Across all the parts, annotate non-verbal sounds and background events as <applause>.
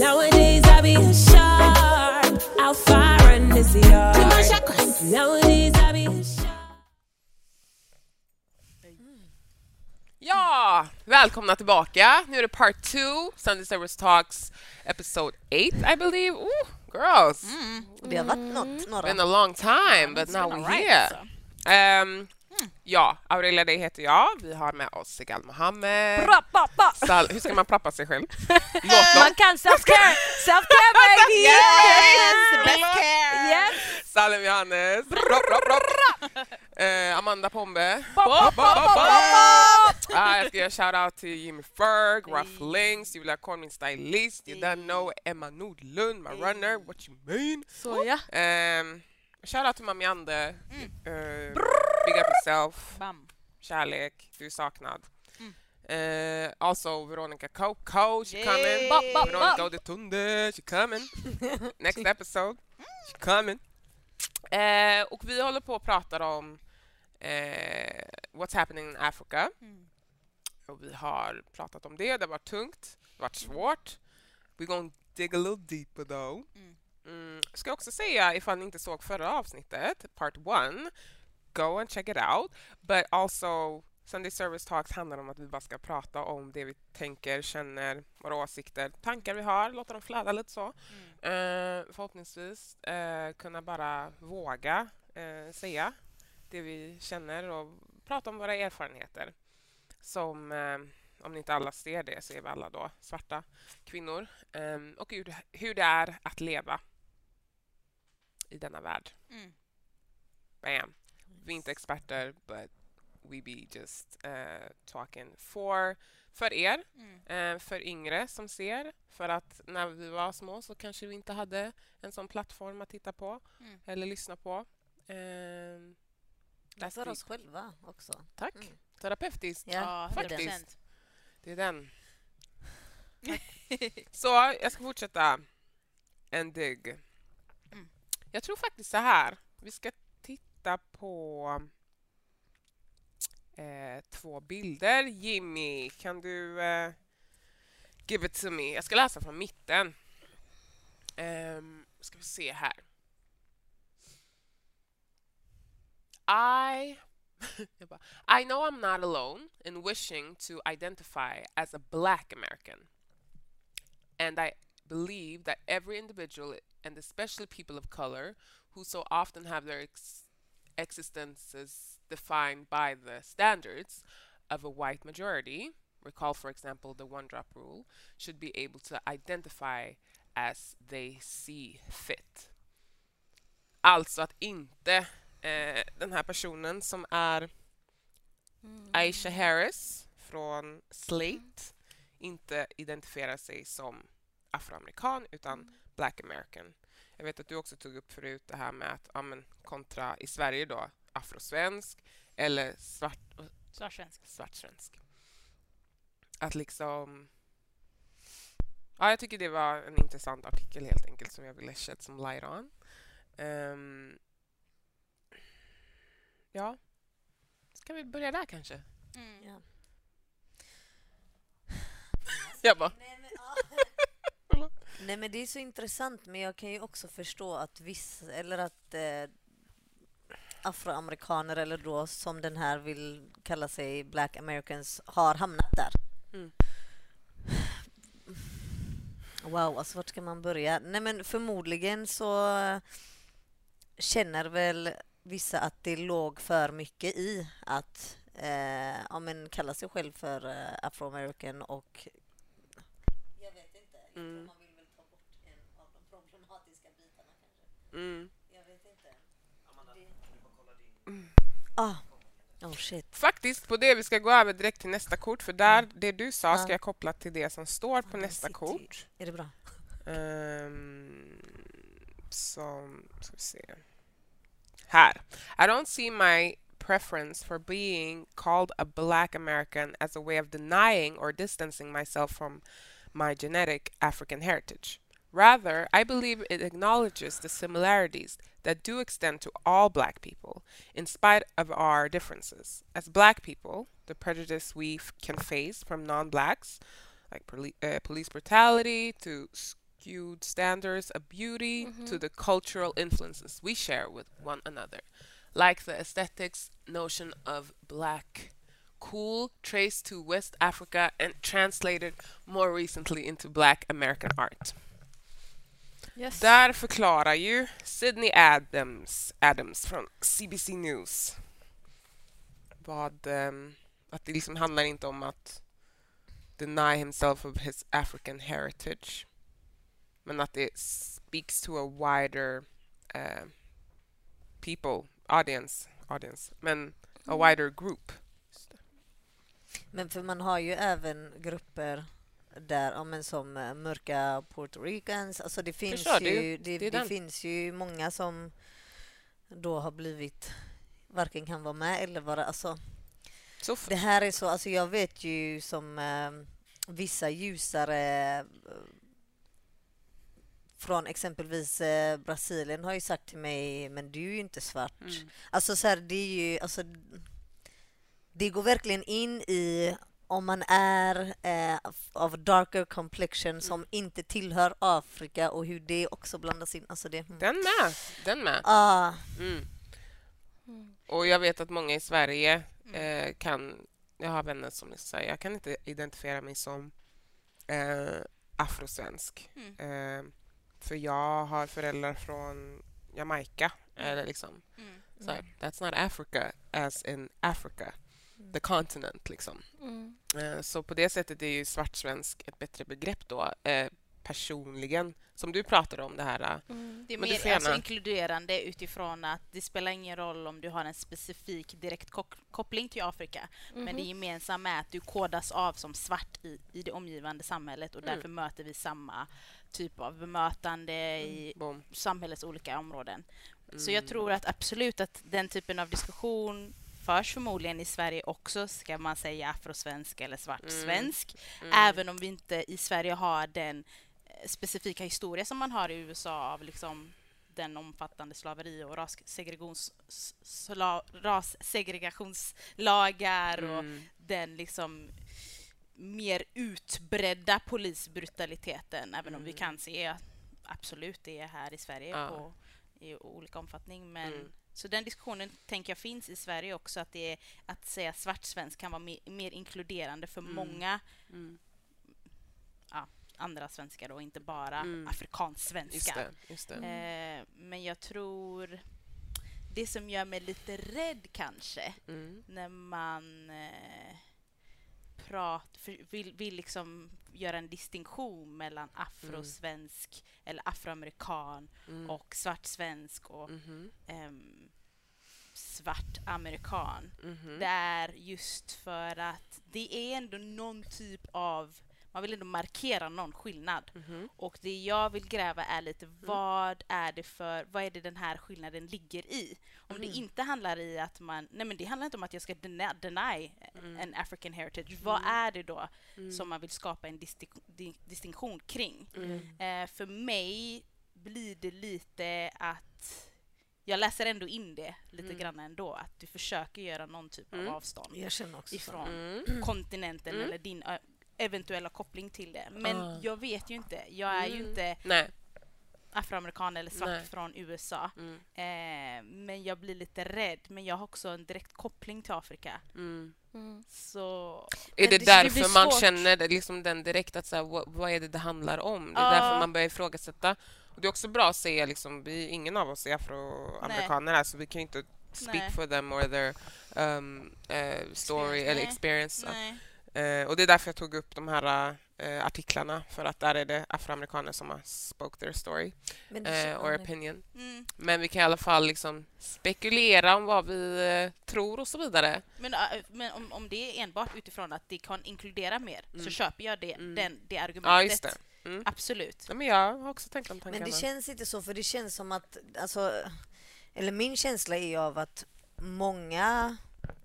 Nowadays I be a shark, out fire in this yard. Nowadays I be a shark. Ja, välkomna tillbaka. Nu är det part 2, Sunday Service Talks episode 8 I believe. Ooh, girls, mm, Det har varit något, några. been a long time but now we're alright, here. alltså. Um, Ja, Aurelia det heter jag. Vi har med oss Sigal Mohammed. Rappa! Sal- Hur ska man prappa sig själv? <laughs> Man kan self-care, self-care baby! Yes! Best care! Yes! Salim Johannes. Ropp, ropp, ropp. Eh, Amanda Pombe. Bop, bop, bop, bop, bop. Ah, jag ska göra shoutout till Jimmy Ferg, Ruff Links, Julia Korn, min stylist, you don't know Emma Nordlund, my runner, what you mean? Så ja. Um, shoutout till Mami Ande, uh, big up yourself, Bam. kärlek, du är saknad. Uh, also Veronica Coco, she Yay. coming. Bop, bop, Veronica. Odetunde, she coming. <laughs> Next episode, she coming. Eh, och vi håller på och pratar om eh, what's happening in Africa. Mm. Och vi har pratat om det, det har varit tungt, det har varit svårt. We're gonna dig a little deeper though. Mm. Mm. Ska också säga, ifall ni inte såg förra avsnittet, part one, go and check it out. But also, Sunday Service Talks handlar om att vi bara ska prata om det vi tänker, känner, våra åsikter, tankar vi har, låta dem flöda lite så. Eh, förhoppningsvis eh, kunna bara våga eh, säga det vi känner och prata om våra erfarenheter. Som, om ni inte alla ser det, så är vi alla då svarta kvinnor. Eh, och hur, hur det är att leva i denna värld. Mm. Bam! Vi är inte experter, but we be just uh, talking for, för er, Mm. eh, för yngre som ser. För att när vi var små så kanske vi inte hade en sån plattform att titta på Mm. eller lyssna på. Ehm, Det för oss själva också. tack! Mm. Terapeutiskt. Ja, faktiskt. 100%. Det är den. <laughs> Så jag ska fortsätta en dig. Jag tror faktiskt så här. Vi ska titta på eh, två bilder. Jimmy, kan du eh, give it to me? Jag ska läsa från mitten. Eh, ska vi se här. I <laughs> I know I'm not alone in wishing to identify as a black American. And I believe that every individual, and especially people of color, who so often have their ex- existences defined by the standards of a white majority, recall, for example, the one drop rule, should be able to identify as they see fit. Alltså att inte eh, den här personen som är Aisha Harris från Slate inte identifierar sig som afroamerikan utan black american. Jag vet att du också tog upp förut det här med att ja, men, kontra i Sverige då afrosvensk eller svart, Svartsvensk. svartsvensk. Att liksom... Ja, jag tycker det var en intressant artikel helt enkelt som jag ville shed some light on. Ehm, ja. Ska vi börja där kanske? Mm. Ja. Jag bara... Nej men, Nej men det är så intressant men jag kan ju också förstå att vissa, eller att eh, afroamerikaner eller då som den här vill kalla sig black americans har hamnat där. Mm. Wow, alltså vart ska man börja? Nej men förmodligen så känner väl vissa att det låg för mycket i att eh, ja, men kalla sig själv för eh, afroamerican och jag vet inte. Mm. man vill väl ta bort en av de problematiska bitarna kanske. Mm. Jag vet inte. Ah. Oh shit. Faktiskt, på det vi ska gå över direkt till nästa kort för där, det du sa ska Ja. jag koppla till det som står på nästa kort. Är det bra? Um, som, ska vi se. Här. I don't see my preference for being called a black American as a way of denying or distancing myself from my genetic African heritage. Rather, I believe it acknowledges the similarities that do extend to all black people, in spite of our differences. As black people, the prejudice we f- can face from non blacks, like poli- uh, police brutality to skewed standards of beauty to the cultural influences we share with one another, like the aesthetics notion of black cool traced to West Africa and translated more recently into black American art. Yes. Där förklarar ju Sydney Adams, Adams från CBC News vad, ehm, att det liksom handlar inte om att deny himself of his African heritage men att det speaks to a wider eh, people, audience, audience, men a wider group. Men för man har ju även grupper där, ja, men som eh, mörka Puerto Ricans. Alltså det finns, Förstår ju, det, Det det finns ju många som då har blivit varken kan vara med eller vara... Alltså, Så det här är så, alltså jag vet ju som eh, vissa ljusare eh, från exempelvis eh, Brasilien har ju sagt till mig, men du är ju inte svart. Mm. Alltså så här, det är ju, alltså, det går verkligen in i om man är eh, av darker complexion som inte tillhör Afrika och hur det också blandas in. Alltså det, mm. Den med, den med. ah, Mm. Och jag vet att många i Sverige eh, kan... Jag har vänner som säger jag kan inte identifiera mig som eh, afrosvensk. Mm. Eh, för jag har föräldrar från Jamaica. Eller liksom, Mm. så That's not Africa as in Africa. The continent, liksom. Mm. Eh, så på det sättet är ju svartsvensk ett bättre begrepp då. Eh, personligen, som du pratade om det här. eh, Det är mer alltså, inkluderande utifrån att det spelar ingen roll om du har en specifik direkt koppling till Afrika. Men det gemensamma är att du kodas av som svart i, i det omgivande samhället och Mm. därför möter vi samma typ av bemötande i Boom. samhällets olika områden. Så Mm. jag tror att absolut att den typen av diskussion förs förmodligen i Sverige också, ska man säga afrosvensk eller svartsvensk. Mm. Även om vi inte i Sverige har den eh, specifika historia som man har i USA av liksom den omfattande slaveri och rassegregations, sla, rassegregationslagar och Mm. den liksom mer utbredda polisbrutaliteten, även om vi kan se absolut det här i Sverige Ja. på, i olika omfattning. Men, Mm. Så den diskussionen tänker jag finns i Sverige också, att, det är, att säga svartsvensk kan vara mer, mer inkluderande för många Mm. ja, andra svenskar och inte bara Mm. Just afrikansvenskar. det. Just det. Eh, men jag tror det som gör mig lite rädd kanske Mm. när man eh, prat, för, vill, vill liksom göra en distinktion mellan afrosvensk eller afroamerikan Mm. och svartsvensk och Mhm. ehm, svart amerikan. Mhm. Det är just för att det är ändå någon typ av, man vill ändå markera någon skillnad. Mhm. Och det jag vill gräva är lite vad är det för, vad är det den här skillnaden ligger i? Om det inte handlar i att man, nej men det handlar inte om att jag ska deny, deny en African heritage. Vad är det då som man vill skapa en distik- di- distinktion kring? Eh, för mig blir det lite att jag läser ändå in det lite grann ändå, att du försöker göra någon typ av avstånd också så. ifrån Mm. kontinenten eller din eventuella koppling till det. Men Ah. jag vet ju inte. Jag är ju Mm. inte Nej. afroamerikan eller svart Nej. från USA. Mm. Eh, men jag blir lite rädd. Men jag har också en direkt koppling till Afrika. Mm. Så... Är det, det- det därför blir man känner det, liksom den direkt att så här, vad, vad är det det handlar om? Det är Ja. därför man börjar ifrågasätta. Och det är också bra att se, liksom, vi, ingen av oss är afroamerikaner här så vi kan inte speak Nej. for them or their um, eh, story eller Nej. experience. Nej. Eh, och det är därför jag tog upp de här eh, artiklarna för att där är det afroamerikaner som har spoke their story känner or opinion. Mm. Men vi kan i alla fall liksom spekulera om vad vi tror och så vidare. Men, men om, om det är enbart utifrån att det kan inkludera mer så köper jag det, Mm. den, det argumentet. Ja. Mm. Absolut. Ja, men jag har också tänkt de tankarna. Men det känns inte så, för det känns som att... Alltså, eller min känsla är av att många,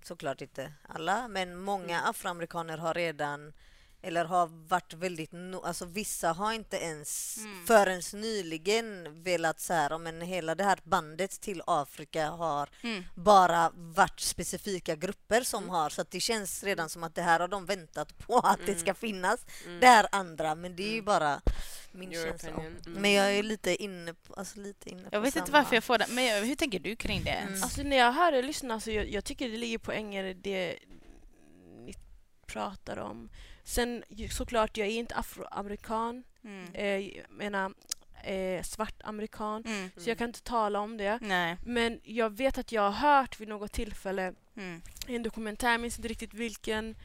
såklart inte alla, men många afroamerikaner har redan eller har varit väldigt... No, alltså vissa har inte ens Mm. förrän nyligen velat så här, men hela det här bandet till Afrika har Mm. bara varit specifika grupper som har så att det känns redan som att det här har de väntat på <laughs> att det ska finnas. Det här andra, men det är ju bara min Your känsla. Mm. Men jag är lite inne på, alltså lite inne på Jag vet inte samma. varför jag får det, men jag- hur tänker du kring det? Mm. Alltså när jag hör er lyssna, alltså, jag, jag tycker det ligger poänger i det ni pratar om. Sen såklart, jag är inte afroamerikan, Mm. eh, jag menar eh, svart amerikan, Mm. så jag kan inte tala om det. Nej. Men jag vet att jag har hört vid något tillfälle Mm. i en dokumentär, jag minns inte riktigt vilken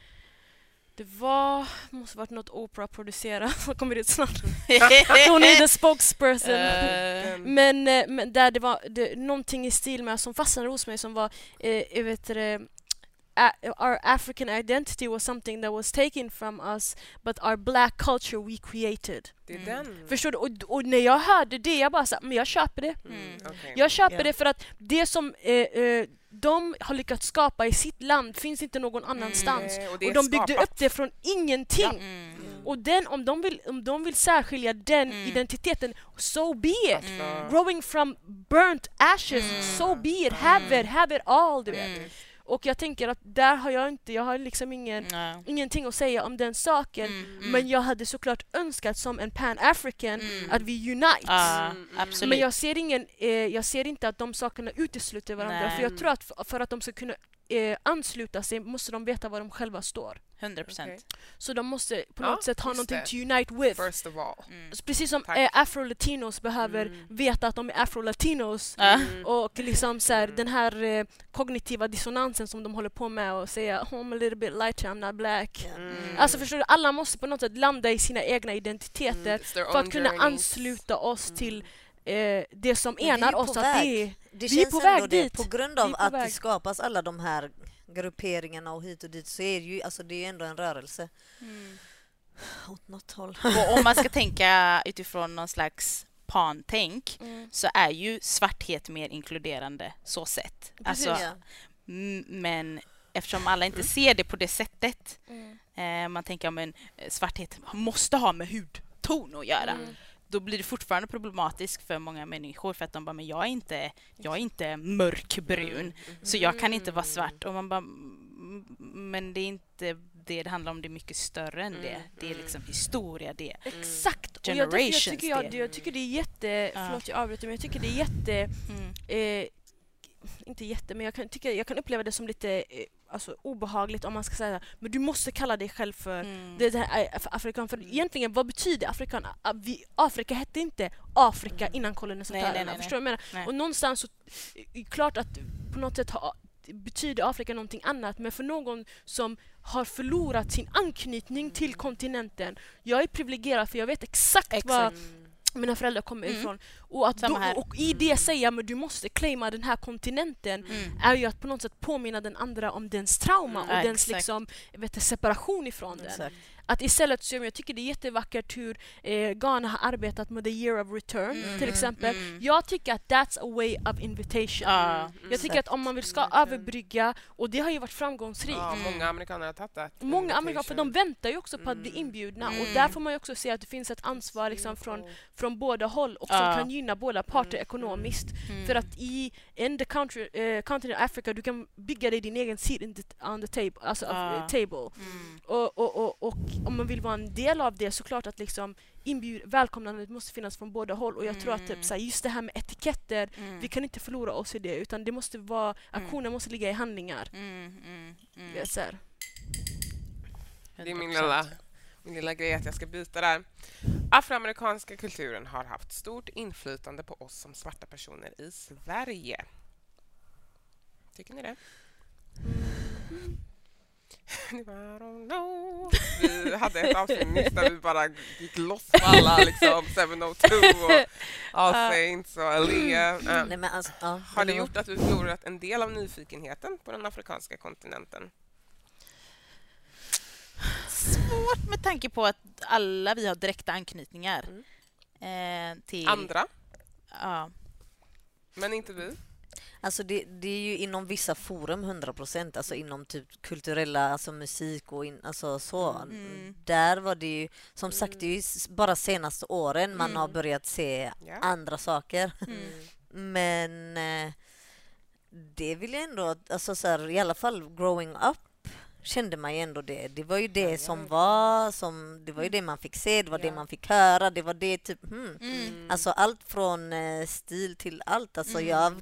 det var, måste varit något Oprah producerat, som kommer ut snart. <laughs> Hon är the spokesperson. Eh. Men, eh, men där det var det, någonting i stil med som fastnade hos mig som var, eh, jag vet det, our African identity was something that was taken from us but our black culture we created. Mm. den. Förstår du? Och, och när jag hörde det, jag bara här, men jag köper det. Mm, okej. Jag köper Ja. det för att det som eh, eh, de har lyckats skapa i sitt land finns inte någon annanstans. Eh, och Och de byggde skapat. upp det från ingenting. Mm. Och den, om, de vill, om de vill särskilja den Mm. identiteten, so be it! Growing from burnt ashes, Mm. so be it, have it, have it all du vet. Och jag tänker att där har jag inte, jag har liksom ingen, ingenting att säga om den saken. Mm. Mm. Men jag hade såklart önskat som en pan-african Mm. att vi unite. Absolut. Men jag ser, ingen, eh, jag ser inte att de sakerna utesluter varandra. Nej. För jag tror att f- för att de ska kunna eh, ansluta sig måste de veta var de själva står. 100 procent. Okej. Så de måste på Ja, något sätt ha någonting det. to unite with. First of all. Mm. Precis som eh, afro-latinos behöver Mm. veta att de är afro-latinos. Mm. Och liksom så här, Mm. den här eh, kognitiva dissonansen som de håller på med och säga oh, I'm a little bit lighter, I'm not black. Mm. Alltså förstår du, alla måste på något sätt landa i sina egna identiteter Mm, för att kunna journeys. ansluta oss Mm. till eh, det som enar oss. Att det är, Det Vi är känns på väg det, dit. på grund är av på att det väg. skapas alla de här grupperingarna och hit och dit så är det ju alltså det är ändå en rörelse Mm. <sighs> åt något håll. Och om man ska tänka utifrån någon slags pan-tänk mm. så är ju svarthet mer inkluderande så sett. Precis. Alltså, Ja. men eftersom alla inte ser det på det sättet, Mm. eh, man tänker om en eh, svarthet måste ha med hudton att göra, Mm. Då blir det fortfarande problematiskt för många människor för att de bara, men jag är inte, jag är inte mörkbrun, så jag kan inte vara svart. Och man bara, "Mm, men det är inte det det handlar om, det är mycket större än det. Mm, Det är mm. liksom historia, det. Exakt! Och jag, jag, tycker, jag, jag tycker det är jätte... Ja. Förlåt jag avbryter men jag tycker det är jätte... Mm. Eh, inte jätte, men jag kan, tycka, jag kan uppleva det som lite eh, alltså, obehagligt om man ska säga men du måste kalla dig själv för Mm. det där är för afrikan. För egentligen, vad betyder afrikan? Vi, Afrika hette inte Afrika innan Nej, kolonisatörerna. Förstår du vad jag menar? Och någonstans så, eh, klart att på något sätt har, betyder Afrika någonting annat men för någon som har förlorat sin anknytning till kontinenten. Jag är privilegierad för jag vet exakt, Exakt. var mina föräldrar kommer Mm. ifrån. Och, att då, och i det säga men du måste claima den här kontinenten Mm. är ju att på något sätt påminna den andra om dens trauma Mm. och dens Exakt. liksom, vet, separation ifrån den. Exakt. Att istället så jag tycker det är jättevackert hur eh, Ghana har arbetat med the year of return Mm. till exempel. Mm. Jag tycker att that's a way of invitation. Ja. Jag tycker att om man vill ska överbrygga, och det har ju varit framgångsrikt. Ja, Mm. många amerikaner har tagit det. Många amerikaner, för de väntar ju också på att bli Mm. inbjudna och Mm. där får man ju också se att det finns ett ansvar liksom från, från båda håll och som Ja. kan gynna båda parter Mm. ekonomiskt. Mm. För att i in the country, eh, continent of Africa du kan bygga dig din egen seat in the, on the table. Alltså, eh, table. Mm. Och, och, och, och om man vill vara en del av det så klart att liksom inbjud, välkomnandet måste finnas från båda håll och jag tror att Mm. typ, så här, just det här med etiketter, Mm. vi kan inte förlora oss i det utan det måste vara, Mm. aktionen måste ligga i handlingar. Mm. Mm. Mm. Det är så här. Det är min 100%. lilla, min lilla grej att jag ska byta där. Afroamerikanska kulturen har haft stort inflytande på oss som svarta personer i Sverige. Tycker ni det? Ni bara, I don't know. <laughs> Vi hade ett avsnitt nyss där vi bara gick loss på alla liksom <laughs> 702 och All Saints och Alea. Men alltså, ja, Har det gjort att du förlorat en del av nyfikenheten på den afrikanska kontinenten? Svårt med tanke på att alla vi har direkta anknytningar eh, till... Andra, Ja. men inte vi. Alltså det, det är ju inom vissa forum 100 procent, alltså inom typ kulturella, alltså musik och in, alltså så. Mm. Där var det ju, som sagt, det är ju bara senaste åren man har Mm. börjat se Ja. andra saker. Mm. <laughs> Men eh, det vill jag ändå, alltså så här, i alla fall growing up kände man ju ändå det. Det var ju det som var, som, det var ju det man fick se, det var det man fick höra, det var det typ, hmm. Mm. Alltså allt från eh, stil till allt. Alltså Mm. jag,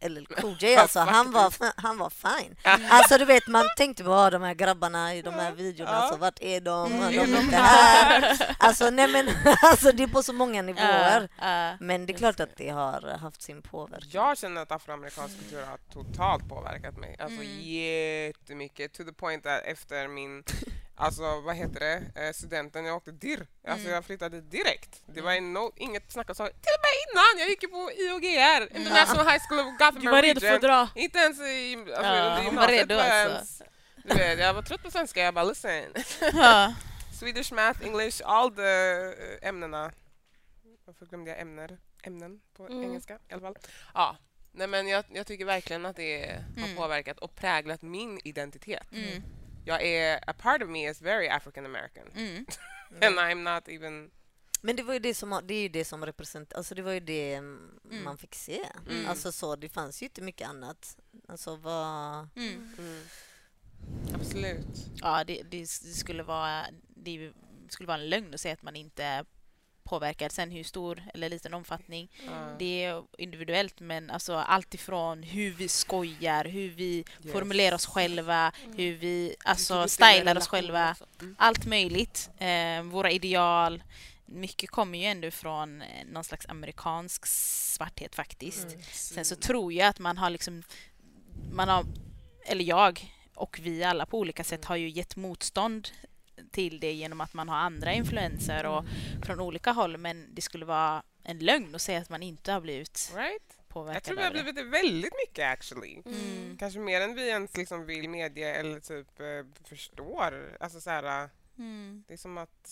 eller <laughs> Cool J, alltså han var, han var fine. Mm. Alltså du vet, man tänkte på "Ah, de här grabbarna i de här videorna, Ja. alltså vart är de? Mm. De är inte <laughs> här. Alltså nej men, <laughs> alltså det är på så många nivåer. Men det är klart att det har haft sin påverkan. Jag känner att afroamerikansk kultur har totalt påverkat mig. Alltså Mm. jättemycket. To the point att efter min, <laughs> alltså vad heter det, eh, studenten, jag åkte dirr. Alltså Mm. jag flyttade direkt. Det var no, inget snack om saker. Till och med innan, jag gick ju på IOGR, International High School of Gothenburg Du var redo för att dra. Inte ens i, alltså, Ja, under var redo alltså. Du vet, jag var trött på svenska, jag bara listen. <laughs> Ja. Swedish, math, English, all the eh, ämnena. Varför glömde jag ämnen? Ämnen på Mm. engelska i alla fall. Ja, nej men jag, jag tycker verkligen att det har Mm. påverkat och präglat min identitet. Mm. Jag är, a part of me is very African American. Mm. <laughs> And I'm not even... Men det var ju det som, det är ju det som representerar, alltså det var ju det mm, man fick se. Mm. Alltså så, det fanns ju inte mycket annat. Alltså vad... Mm. Mm. Absolut. Ja, det, det, skulle vara, det skulle vara en lögn att säga att man inte påverkad. Sen hur stor eller liten omfattning, Ja. det är individuellt men alltså allt ifrån hur vi skojar, hur vi Yes. formulerar oss själva, hur vi alltså Hur stylar oss själva. Mm. Allt möjligt. Eh, våra ideal. Mycket kommer ju ändå från eh, någon slags amerikansk svarthet faktiskt. Mm. Sen så tror jag att man har liksom, man har, eller jag och vi alla på olika sätt har ju gett motstånd till det genom att man har andra influenser och från olika håll men det skulle vara en lögn att säga att man inte har blivit Right? påverkad Jag tror vi har blivit det väldigt mycket actually. Mm. Kanske mer än vi ens liksom vill medge eller typ eh, förstår. Alltså så här, Mm. det är som att...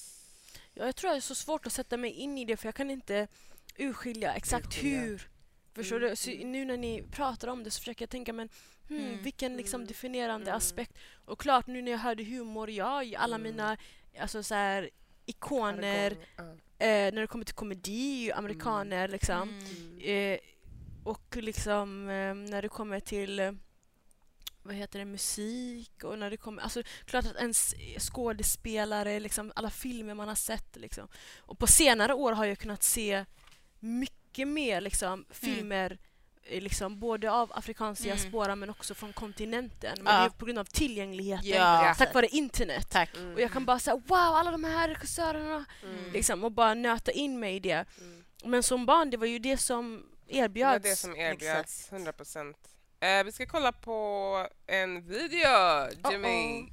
Ja, jag tror det är så svårt att sätta mig in i det för jag kan inte urskilja exakt Urskilja. hur. Förstår Mm, du? Så nu när ni pratar om det så försöker jag tänka men hmm, Mm, vilken liksom mm, definierande mm. aspekt. Och klart nu när jag hörde humor, ja, i alla Mm. mina alltså så här, ikoner eh, när det kommer till komedi, amerikaner liksom. Mm. Eh, och liksom eh, när det kommer till eh, vad heter det, musik och när det kommer, alltså klart att ens skådespelare, liksom alla filmer man har sett liksom. Och på senare år har jag kunnat se mycket mer liksom filmer eh, liksom både av afrikansk Mm. men också från kontinenten. Men Ja. det är på grund av tillgängligheten Ja. tack vare internet. Tack. Mm. Och jag kan bara säga wow, alla de här regissörerna Mm. liksom, och bara nöta in mig i det. Mm. Men som barn, det var ju det som Det var erbjöds. det som erbjöds, 100 procent. Eh, vi ska kolla på en video. Jimmy, Uh-oh.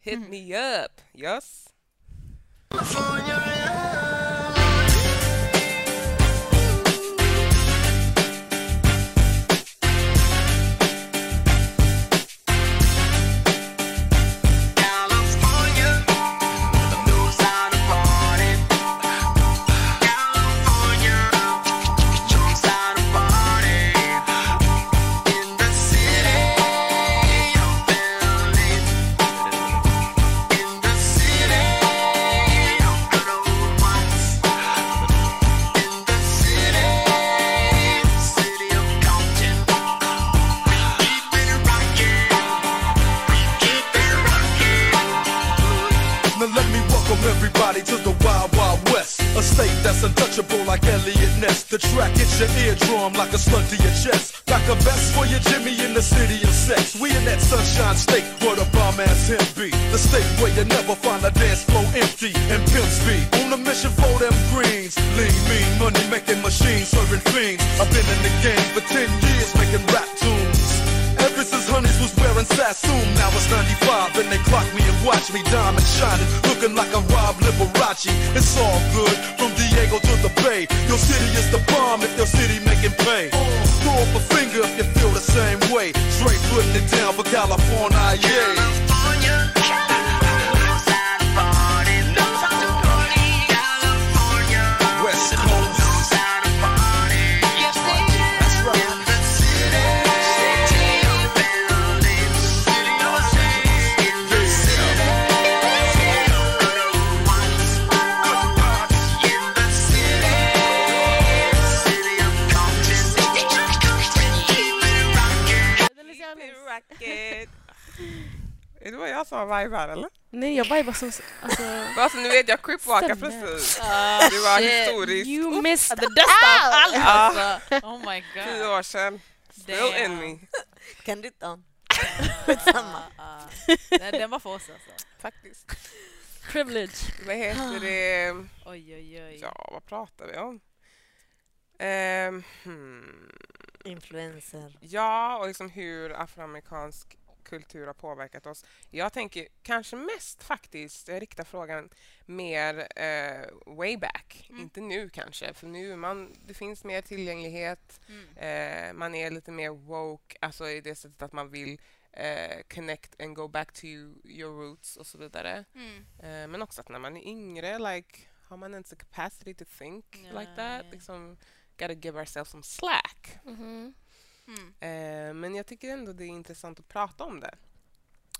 hit Mm. me up. Yes? Making rap tunes. Ever since Honeys was wearing Sassoon, now it's 95 and they clock me and watch me diamond shining, looking like a Rob Liberace. It's all good from Diego to the Bay. Your city is the bomb if your city making pay. Throw up a finger if you feel the same way. Straight putting it down for California, yeah. West Vad jag som här eller? Nej, jag vibar som... Alltså, Alltså nu vet jag cripwalkar precis. Ah, Det var shit. historiskt. you missed The dust av allt Ja. alltså. Oh my <laughs> Tio god. år sedan. Still in Damn. me. Kan du inte? <laughs> Skitsamma. Den, den var för oss alltså. Faktiskt. privilege. Vad heter det? Oj oj oj. Ja, vad pratar vi om? Ehm, hmm. Influencer. Ja, och liksom hur afroamerikansk kultur har påverkat oss. Jag tänker kanske mest faktiskt, jag riktar frågan mer eh, way back, Mm. inte nu kanske, för nu man, det finns mer tillgänglighet, Mm. eh, man är lite mer woke, alltså i det sättet att man vill eh, connect and go back to your roots och så vidare. Mm. Eh, men också att när man är yngre, like, har man ens a capacity to think like that? Liksom, gotta give ourselves some slack. Mhm. Mm. Eh, men jag tycker ändå det är intressant att prata om det.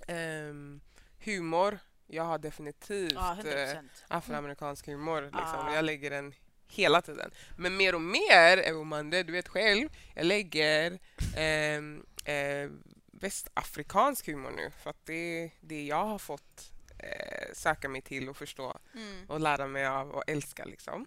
Ehm, humor. Jag har definitivt Ja, eh, 100%. afroamerikansk humor. Liksom. Ja. Jag lägger den hela tiden. Men mer och mer, Eumande, du vet själv, jag lägger ehm, eh, västafrikansk humor nu. För att det är det jag har fått eh, söka mig till och förstå Mm. och lära mig av och älska. Liksom.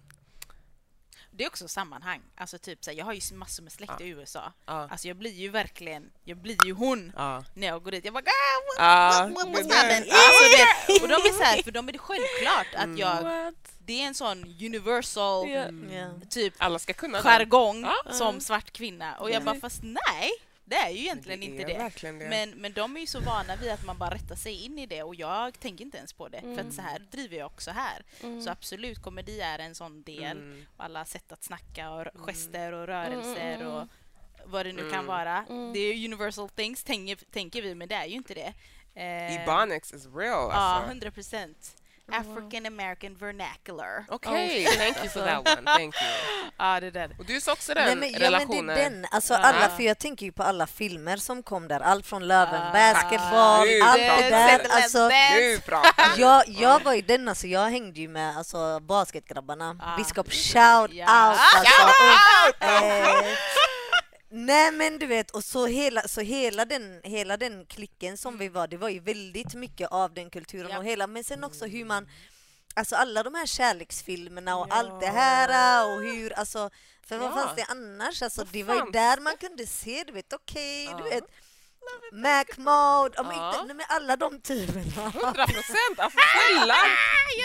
Det är också sammanhang. Alltså typ så här, jag har ju massor med släkt i USA. Ja. Alltså jag blir ju verkligen, jag blir ju hon Ja. när jag går dit. Jag bara ah, what, Ja, what, what, det? Alltså det, <laughs> och de är så här, för de är det självklart att Mm. jag, What? det är en sån universal Ja. Ja. typ Alla ska kunna jargong Ja. som svart kvinna. Och jag bara fast nej, det är ju egentligen Det inte det. det. Men, men de är ju så vana vid att man bara rättar sig in i det och jag tänker inte ens på det. För att så här driver jag också här. Mm. Så absolut, komedi är en sån del. Mm. Alla sätt att snacka och r- gester och rörelser Mm, mm, och vad det nu kan Mm. vara. Mm. Det är universal things tänker, tänker vi, men det är ju inte det. Eh, Ebonics is real. Ja, Alltså. 100 procent. African American vernacular. Okej, Oh, thank you for that one. Thank you. <laughs> Ja, det där. Och du sa också den Nej, men, ja, men relationen. det är den, alltså alla, för jag tänker ju på alla filmer som kom där, allt från Löven, Ah. Basketball, Nu allt det där. Alltså. Nu pratar jag, jag var ju den, alltså jag hängde ju med alltså, basketgrabbarna. Ah. Biskop shout Ja. out alltså. Och, eh, nej men du vet, och så hela, så hela, den, hela den klicken som vi var, det var ju väldigt mycket av den kulturen Ja. och hela, men sen också hur man Alltså alla de här kärleksfilmerna och allt det här och hur, alltså för vad Ja. fanns det annars? Alltså det var ju där man kunde se, du vet okej, Ja. du vet Mac Mode, men Ja. inte, men alla de typerna. 100 procent! Alltså snälla! <laughs>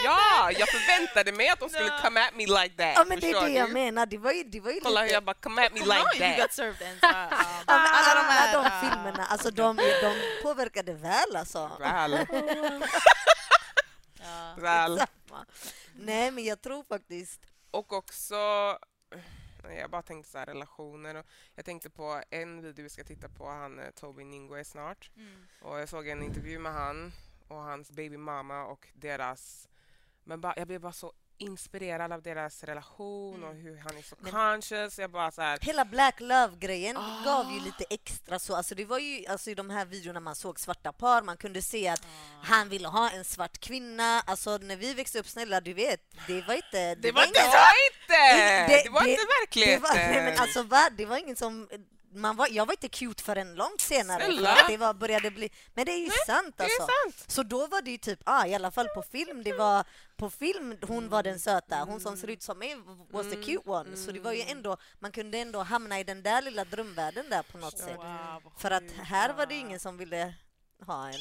Ja, jag förväntade mig att de skulle come at me like that. Ja men det är det jag menar, det var ju, det var ju Kolla hur lite... jag bara come at me like you that. got served. <laughs> Ja, men alla de här de Ah. filmerna, alltså de, de påverkade väl alltså. Väl, <laughs> Ja. väl. Nej men jag tror faktiskt, Och också... Jag bara tänkte så här relationer. Och jag tänkte på en video vi ska titta på, han eh, Toby Ningwe snart. Mm. Och jag såg en intervju med han och hans baby mama och deras... Men bara, jag blev bara så inspirerad av deras relation och hur han är så Men- conscious. Jag bara så här, hela Black Love-grejen Ah. gav ju lite extra så, alltså det var ju alltså i de här videorna man såg svarta par, man kunde se att Ah. han ville ha en svart kvinna, alltså när vi växte upp, snälla du vet, det var inte... det var, det inget- var inte! Det- Det, var det- inte Det verkligheten! var, nej, men alltså, va? det var ingen som... Man var, jag var inte cute förrän långt senare. Snälla? det var, började bli, men det är ju sant det alltså. är sant! Så då var det ju typ, ah, i alla fall på film, det var på film hon var den söta, hon som ser ut som mig was the cute one. Så det var ju ändå, man kunde ändå hamna i den där lilla drömvärlden där på något sätt. Wow, För att här var det ingen som ville ha en. <laughs>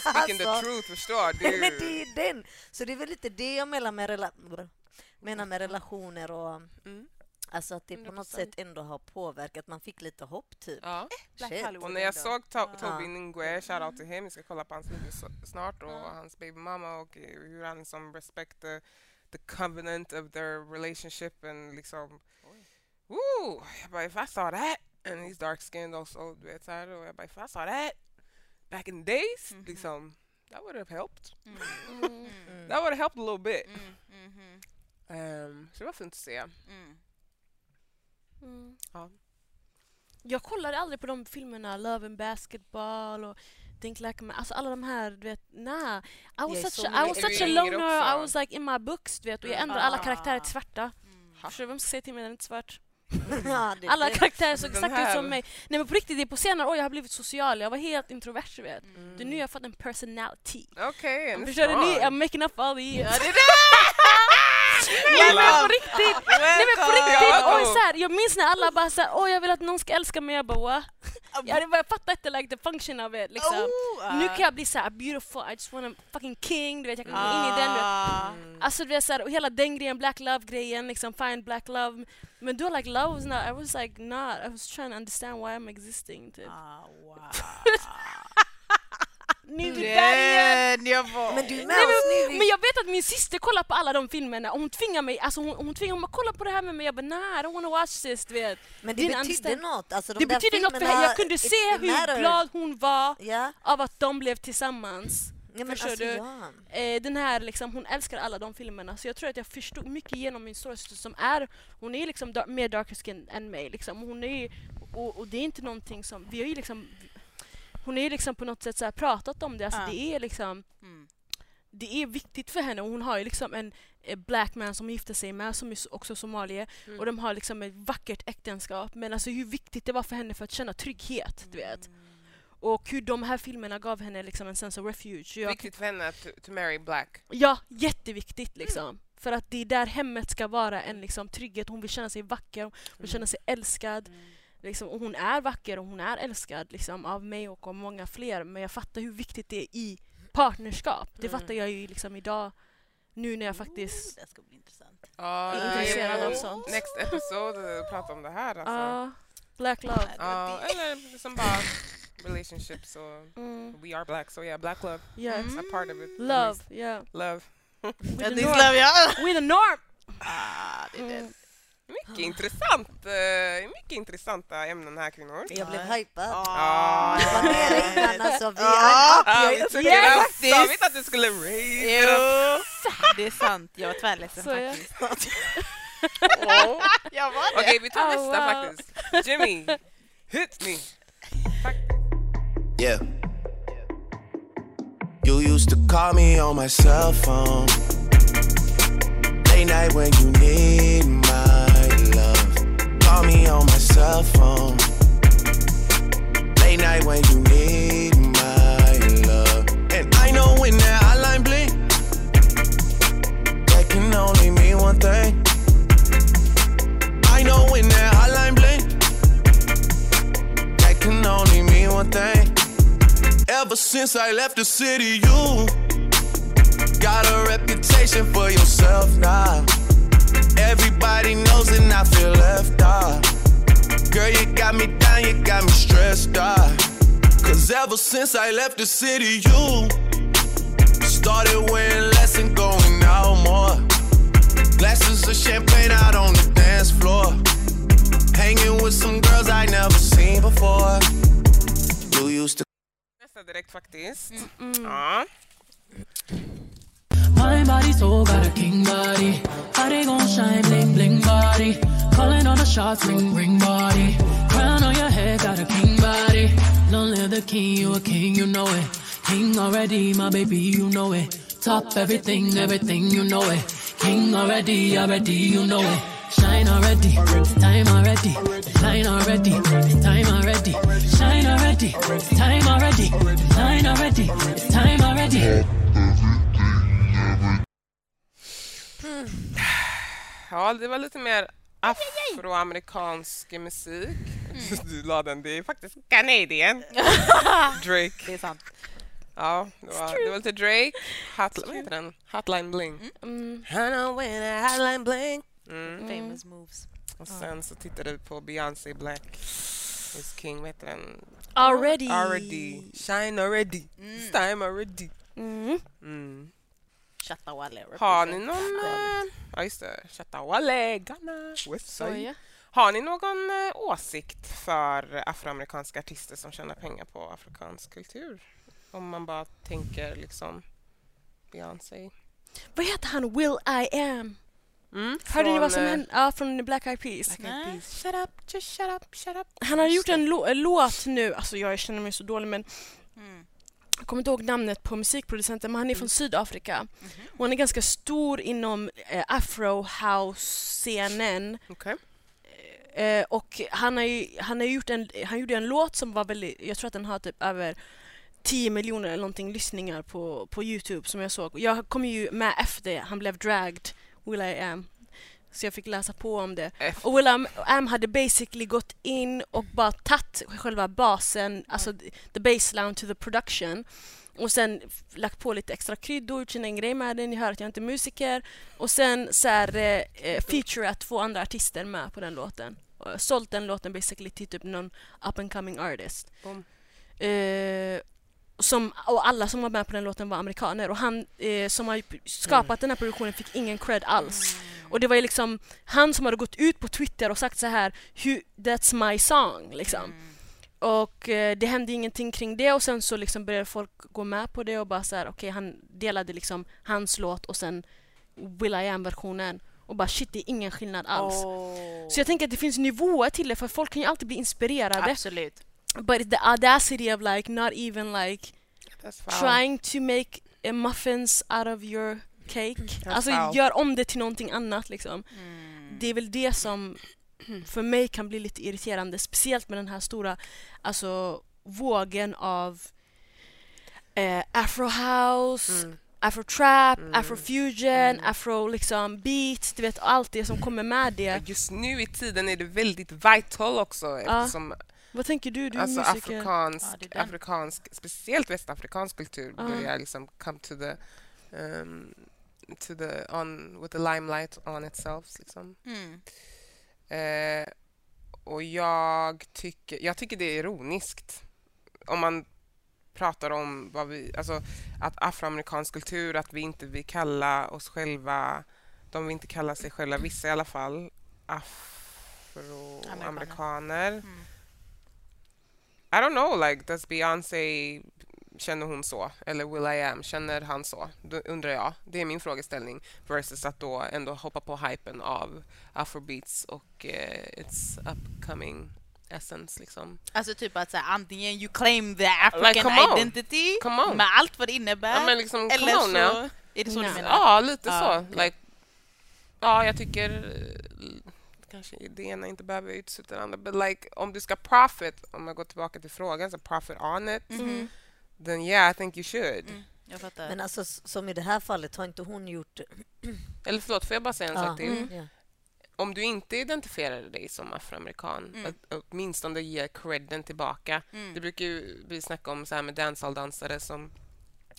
Speaking the Alltså, truth, förstår Nej, <laughs> men det du? är den! Så det är väl lite det jag menar med, rela- menar med relationer och Mm. Alltså att det på något 100%. sätt ändå har påverkat, man fick lite hopp typ. Ja. Black Shit. Hollywood Och när jag ändå. såg to- Toby Ja. Ningwe, shoutout till him, vi ska kolla på hans video så- snart och hans babymamma och eh, hur han liksom respect the, the covenant of their relationship and liksom Woo! Jag bara if I saw that and he's dark skinned also, du vet såhär och jag bara if I saw that back in the days, Mhm. liksom that would have helped. Mm. <laughs> Mm. Mm. That would have helped a little bit. Mm. Mhm. Um, så det var fint att se. Mm. Mm. Ja. Jag kollade aldrig på de filmerna, Love and Basketball och Think Like a Man, alltså alla de här, du vet, nah. I was such a, I was such a loner? I was like in my books, du vet, och jag Mm. ändrade alla Ah. karaktärer till svarta. Mm. Förstår du vem ska säga till mig när den är inte svart? <laughs> Det- Alla karaktärer såg exakt ut som mig. Nej men på riktigt, det är på senare år jag har blivit social. Jag var helt introvert du vet. Mm. Det är nu jag har fått en personality. Okej, en Förstår du? I'm making up all the years. <laughs> <laughs> Nej men på riktigt! Nej men på riktigt! Ja. Oj, så här, jag minns när alla bara såhär, åh jag vill att någon ska älska mig. Jag bara what? Jag, jag fattar inte like, the function of it liksom. Oh, Nu ah. kan jag bli såhär beautiful, I just want a fucking king. Du vet, jag kan gå in i den. Du. Ah. Alltså du vet såhär, och hela den grejen, black love grejen, liksom find black love. Men då like love was not, I was like not, I was trying to understand why I'm existing typ. Ah, wow. <laughs> Nu är vi där igen! Jag var... Men du är med Nej, oss men, nu. men jag vet att min syster kollar på alla de filmerna och hon tvingar mig, alltså hon, hon tvingar mig att kolla på det här med mig. Jag bara nah, I don't wanna watch this, du vet. Men det Din betydde något. Alltså, de Det där betyder något för henne. Jag kunde se hur glad hon var Ja, av att de blev tillsammans. ja men Förstår alltså, du? ja. Eh, den här liksom, hon älskar alla de filmerna så jag tror att jag förstod mycket genom min storasyster som är, hon är liksom mer darker skin än mig liksom. Hon är, och, och det är inte någonting som, vi har ju liksom hon är ju liksom på något sätt så pratat om det, alltså Ja. det är liksom Mm. det är viktigt för henne och hon har ju liksom en eh, black man som hon gifte sig med som är också somalier Mm. och de har liksom ett vackert äktenskap men alltså hur viktigt det var för henne för att känna trygghet, du vet. Och hur de här filmerna gav henne liksom en sense of refuge. Jag, Viktigt för henne to, to marry black. Ja, jätteviktigt liksom. För att det är där hemmet ska vara en liksom, trygghet. Hon vill känna sig vacker, hon vill känna sig älskad. Liksom, och hon är vacker och hon är älskad liksom, av mig och av många fler. Men jag fattar hur viktigt det är i partnerskap. Det Mm. fattar jag ju liksom idag. Nu när jag faktiskt... Det ska bli intressant. Ja, Är intresserad av sånt. Next episode prata om det här alltså. Ja, black love. Ja, eller liksom bara relationships och Mm. we are black so yeah, black love Yes. is a part of it. Love, yeah. Love. Det the norm. slår jag. We're the norm! Ah, det är det. Mycket intressant. eh, Mycket intressanta ämnen här kvinnor. Jag blev hypad. Ah. Det var nere innan alltså. Vi Ja. är up, vi jag är upp. det var Faktiskt. savigt att du skulle raise det är sant. Jag var tvärledsen faktiskt. Åh. Jag var Okej, vi tar Oh, nästa wow. faktiskt. Jimmy, hit me. Yeah. You used to call me on my cell phone. Late night when you need my. Call me on my cell phone. Late night when you need my love. And I know when that hotline blink, that can only mean one thing. I know when that hotline blink, that can only mean one thing. Ever since I left the city, you got a reputation for yourself now. Everybody knows and I feel left out. Girl, you got me down, you got me stressed out. Cause ever since I left the city, you started wearing less and going out more. Glasses of champagne out on the dance floor. Hanging with some girls I never seen before. You used to Nästa direkt faktiskt. Mm. Ja. My body so got a king body. Body gon' shine, bling bling body. Calling all the shots, ring ring body. Crown on your head, got a king body. Long live the king, you a king, you know it. King already, my baby, you know it. Top everything, everything, you know it. King already, already, you know it. Shine already, time already. Line already, time already. Shine already, time already. Line already, time already. Ja, det var lite mer afroamerikansk musik. <laughs> Du la den, det är faktiskt Canadian. <laughs> Drake. Det är sant. Ja, det var, det var lite Drake. Hot, vad heter den? Hotline Bling. Mm. I when a hotline bling. Mm. Famous moves. Och sen så tittade vi på Beyoncé Black is King, vad heter den? Already. Already. Shine already. It's time already. Mm. Mm. Chattawalle. Har ni någon... eh, Ja, just det. Chattawale, Ghana, Westside. Har ni någon eh, åsikt för afroamerikanska artister som tjänar pengar på afrikansk kultur? Om man bara tänker liksom Beyoncé. Vad heter han? Will I am? Mm, Hörde ni vad som eh, hände? Ja, från Black Eyed Peas. Black Eyed Peas. Shut up, just shut up, shut up. Han har gjort en låt nu, alltså jag känner mig så dålig men Mm. Jag kommer inte ihåg namnet på musikproducenten men han är från Sydafrika. Mhm. Och han är ganska stor inom eh, afro house-scenen. Okej. Eh, och han har ju, han har gjort en, han gjorde en låt som var väldigt, jag tror att den har typ över 10 miljoner eller någonting lyssningar på, på Youtube som jag såg. Jag kom ju med efter han blev dragged, Will I Am. Så jag fick läsa på om det. F- Och Will Am hade basically gått in och bara tagit själva basen, alltså the baseline to the production och sen lagt på lite extra kryddor, gjort sin grej med den. Ni hör att jag inte är musiker. Och sen så här, eh, eh, featureat två andra artister med på den låten. Och sålt den låten basically till typ någon up and coming artist. Boom. Eh, som, och alla som var med på den låten var amerikaner och han eh, som har skapat den här produktionen fick ingen cred alls. Och det var ju liksom han som hade gått ut på Twitter och sagt så här "Hu- That's my song liksom. Och eh, det hände ingenting kring det och sen så liksom började folk gå med på det och bara så här okej han delade liksom hans låt och sen Will I Am-versionen och bara shit det är ingen skillnad alls. Så jag tänker att det finns nivåer till det för folk kan ju alltid bli inspirerade. Absolut. But the audacity of like not even like trying to make a muffins out of your cake. <laughs> That's Alltså gör om det till någonting annat liksom. Mm. Det är väl det som för mig kan bli lite irriterande. Speciellt med den här stora alltså, vågen av eh, afro house, Mm. afro trap, Mm. afro fusion, afro liksom beat, du vet allt det som kommer med det. Just nu i tiden är det väldigt vital också eftersom Vad tänker du? Du är alltså musiker. afrikansk, Ja, afrikansk, speciellt västafrikansk kultur Ja. börjar liksom come to the um, to the on with the limelight on itself liksom. Mm. Eh, och jag tycker, jag tycker det är ironiskt om man pratar om vad vi, alltså att afroamerikansk kultur, att vi inte vill kalla oss själva, de vill inte kalla sig själva, vissa i alla fall, afroamerikaner. Mm. I don't know, like does Beyoncé, känner hon så? Eller Will I Am, känner han så? Då undrar jag. Det är min frågeställning. Versus att då ändå hoppa på hypen av afrobeats och eh, its upcoming essence liksom. Alltså typ att så här, antingen you claim the African come on. identity Come on. med allt vad det innebär Ja men liksom, eller come on så now. är det så Ja. du menar? Ja, lite Ja, så. okej. Like, ja, jag tycker eh, kanske det ena inte behöver utesluta det andra. But like, om du ska profit, om jag går tillbaka till frågan, så profit on it, Mhm. Then yeah, I think you should. Mm, jag fattar. Men alltså som i det här fallet har inte hon gjort... <clears throat> Eller förlåt, får jag bara säga en sak till? Ja. Om du inte identifierar dig som afroamerikan, Mm. att åtminstone ge credden tillbaka. Mm. Det brukar ju vi snacka om så här med dancehall-dansare som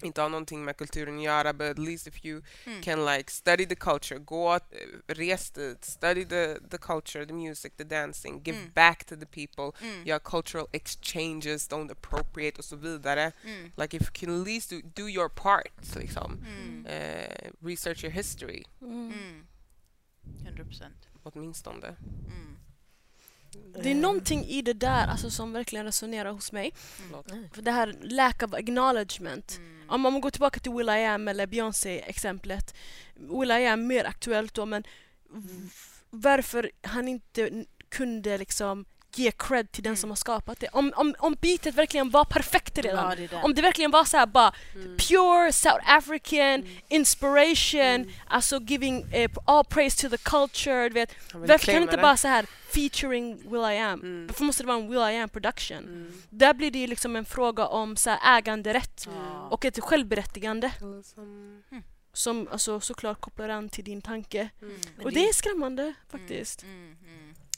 inte har någonting med kulturen att göra, but at least if you Mm. can like study the culture, gå, eh, res dit, study the, the culture, the music, the dancing, give Mm. back to the people, Mm. gör cultural exchanges, don't appropriate och så vidare. Mm. Like if you can at least do, do your part, liksom. Mm. Eh, research your history, Mm. Mm. 100 procent. åtminstone. Mm. Det är någonting i det där alltså, som verkligen resonerar hos mig. Förlåt. För det här lack of acknowledgement. Mm. Om man går tillbaka till Will I Am eller Beyoncé-exemplet. Will I Am mer aktuellt då, men v- varför han inte kunde liksom ge cred till den Mm. som har skapat det. Om, om, om beatet verkligen var perfekt redan. Ja, det det. Om det verkligen var så här bara Mm. pure South African inspiration, alltså giving eh, all praise to the culture, du vet. Varför kan claima inte det. bara så här featuring Will I Am? Mm. Varför måste det vara en Will I Am production? Mm. Där blir det liksom en fråga om så här äganderätt och ett självberättigande Eller som- alltså, såklart kopplar an till din tanke. Mm. Och det- det är skrämmande faktiskt.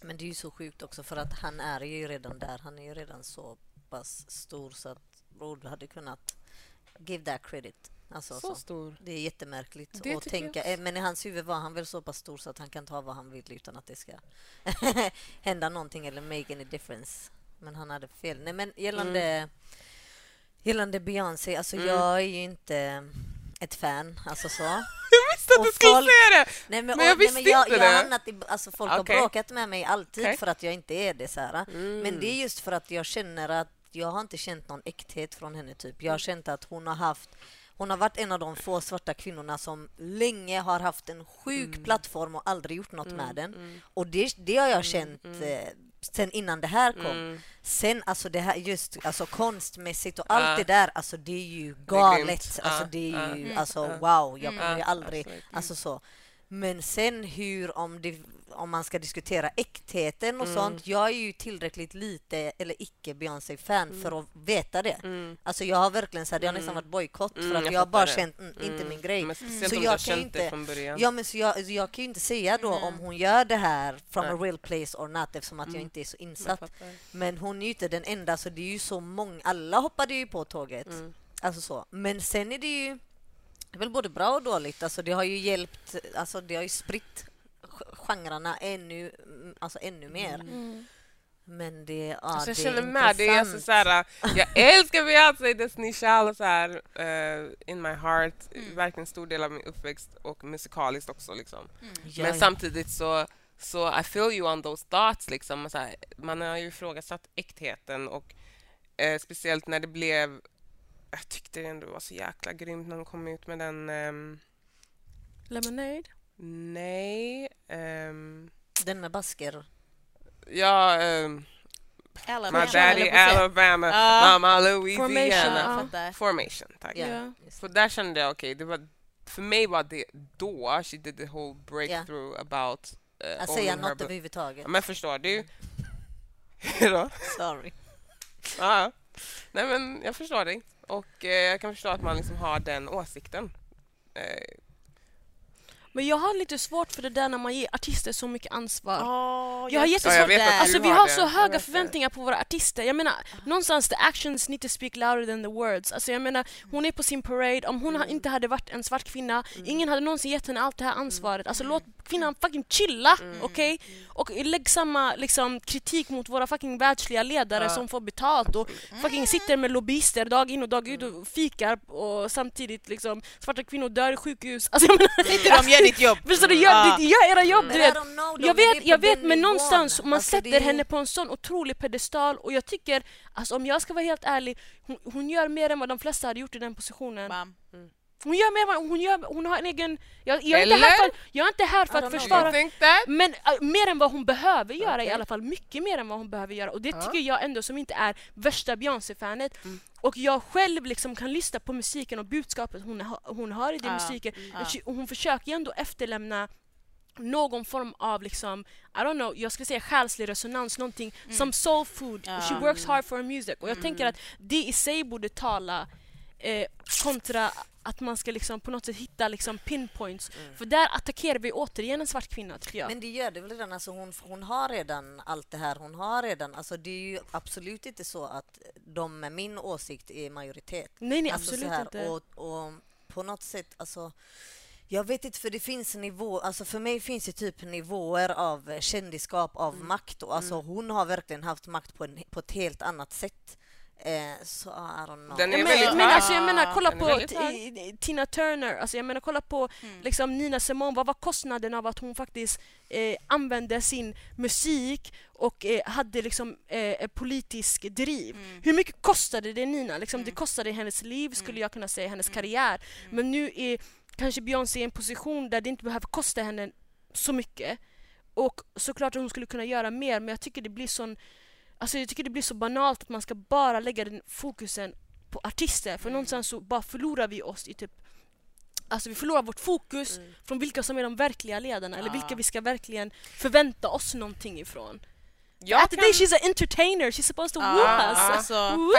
Mm. Mm. Men det är ju så sjukt också för att han är ju redan där. Han är ju redan så pass stor så att Rod hade kunnat give that credit. Alltså, Så så. stor. Det är jättemärkligt Det att tänka. jag eh, Men i hans huvud var han väl så pass stor så att han kan ta vad han vill utan att det ska <laughs> hända någonting eller make any difference. Men han hade fel. Nej, men gällande, gällande Beyoncé, alltså Mm. jag är ju inte ett fan. Alltså så. Visste att du skulle folk- säga det! Nej, men, Men jag och- nej, visste men jag, inte jag har det. hamnat i, alltså folk Okej. har bråkat med mig alltid Okej. för att jag inte är det. Så. Mm. Men det är just för att jag känner att jag har inte känt någon äkthet från henne. Typ. Jag har känt att hon har haft hon har varit en av de få svarta kvinnorna som länge har haft en sjuk plattform och aldrig gjort något med den. Och det, det har jag känt eh, sen innan det här kom. Mm. Sen alltså det här just alltså konstmässigt och allt det där, alltså det är ju är galet. grymt. alltså Ja, det är ju Mm. alltså ja. wow, jag kommer ju aldrig, alltså så. Men sen hur, om, det, om man ska diskutera äktheten och Mm. sånt. Jag är ju tillräckligt lite eller icke Beyoncé-fan Mm. för att veta det. Alltså jag har verkligen så här, det har nästan varit bojkott Mm, för att jag har bara det. känt mm, inte Mm. min grej. Men Så jag kan inte-. Ja, men så jag, jag kan ju inte säga då om hon gör det här from a Nej. real place or not eftersom att jag Mm. inte är så insatt. Men hon är ju inte den enda, så det är ju så många. Alla hoppade ju på tåget. Mm. Alltså så. Men sen är det ju det är väl både bra och dåligt. Alltså det har ju hjälpt, alltså det har ju spritt genrerna ännu, mm, alltså ännu mer. Mm. Men det, ja, Alltså jag det känner med, det är alltså så här, jag älskar Beyoncé, Destiny Child så här, eh, in my heart, Mm. verkligen stor del av min uppväxt och musikaliskt också liksom. Ja, Men ja. samtidigt så, så I feel you on those thoughts liksom. Så här, man har ju ifrågasatt äktheten och eh, speciellt när det blev jag tyckte det ändå var så jäkla grymt när de kom ut med den ehm, Lemonade? Nej ehm, Den med basker. Ja ehm, Alabama. My daddy Alabama, Ja. mamma Formation, Louisiana ja. Fattar. Formation, tack. Ja. Ja. För där kände jag okej, det var för mig var det då she did the whole breakthrough about uh, Att säga något överhuvudtaget. Men förstår du? <laughs> Då? Sorry. Ja, ja. Nej men jag förstår dig. Och eh, jag kan förstå att man liksom har den åsikten. Eh, Men jag har lite svårt för det där när man ger artister så mycket ansvar. Oh, Jag har jättesvårt. Ja, jag alltså vi har har det. så höga vet det. förväntningar på våra artister. Jag menar, någonstans the actions need to speak louder than the words. Alltså jag menar, hon är på sin parade. Om hon ha- inte hade varit en svart kvinna, ingen hade någonsin gett henne allt det här ansvaret. Alltså låt kvinnan fucking chilla, okej? Och lägg samma liksom, kritik mot våra fucking världsliga ledare Ja. som får betalt och fucking sitter med lobbyister dag in och dag ut och fikar och samtidigt liksom svarta kvinnor dör i sjukhus. <laughs> Alltså jag menar, Sitter de gör ditt jobb. Förstår du? Gör, det- gör era jobb, du vet. Jag vet, jag vet men någonstans, man Alltså, sätter henne på en sån otrolig pedestal och jag tycker, alltså om jag ska vara helt ärlig, hon, hon gör mer än vad de flesta hade gjort i den positionen. Hon gör mer hon, gör, hon har en egen... Jag, jag, är, inte här för, jag är inte här för I att försvara, men äh, mer än vad hon behöver göra i Okej. alla fall. Mycket mer än vad hon behöver göra. Och det tycker jag ändå som inte är värsta Beyoncé-fanet. Mm. Och jag själv liksom kan lyssna på musiken och budskapet hon, ha, hon har i den musiken. Och hon försöker ju ändå efterlämna någon form av liksom, I don't know, jag skulle säga själslig resonans, någonting som soul food. Ja. She works hard for her music. Och jag tänker att det i sig borde tala eh, kontra att man ska liksom på något sätt hitta liksom pinpoints. För där attackerar vi återigen en svart kvinna tycker jag. Men det gör det väl redan. Alltså hon, hon har redan allt det här. Hon har redan, alltså det är ju absolut inte så att de med min åsikt är majoritet. nej, nej Alltså absolut här, inte. Och, och på något sätt, alltså jag vet inte, för det finns nivå, alltså för mig finns det typ nivåer av kändisskap, av Mm. makt. Och alltså hon har verkligen haft makt på, en, på ett helt annat sätt. Eh, så I don't know. Den Ja, är men, väldigt men hög. alltså jag menar kolla på Tina Turner, alltså jag menar kolla på liksom Nina Simone, vad var kostnaden av att hon faktiskt eh, använde sin musik och eh, hade liksom eh, ett politisk driv. Hur mycket kostade det Nina? Liksom, Det kostade hennes liv skulle jag kunna säga, hennes karriär. Men nu är kanske Beyoncé i en position där det inte behöver kosta henne så mycket. Och såklart att hon skulle kunna göra mer men jag tycker det blir sån Alltså jag tycker det blir så banalt att man ska bara lägga den fokusen på artister för någonstans så bara förlorar vi oss i typ Alltså vi förlorar vårt fokus från vilka som är de verkliga ledarna eller vilka vi ska verkligen förvänta oss någonting ifrån. Jag At the day she's an entertainer, she's supposed to Ja, woo us! alltså!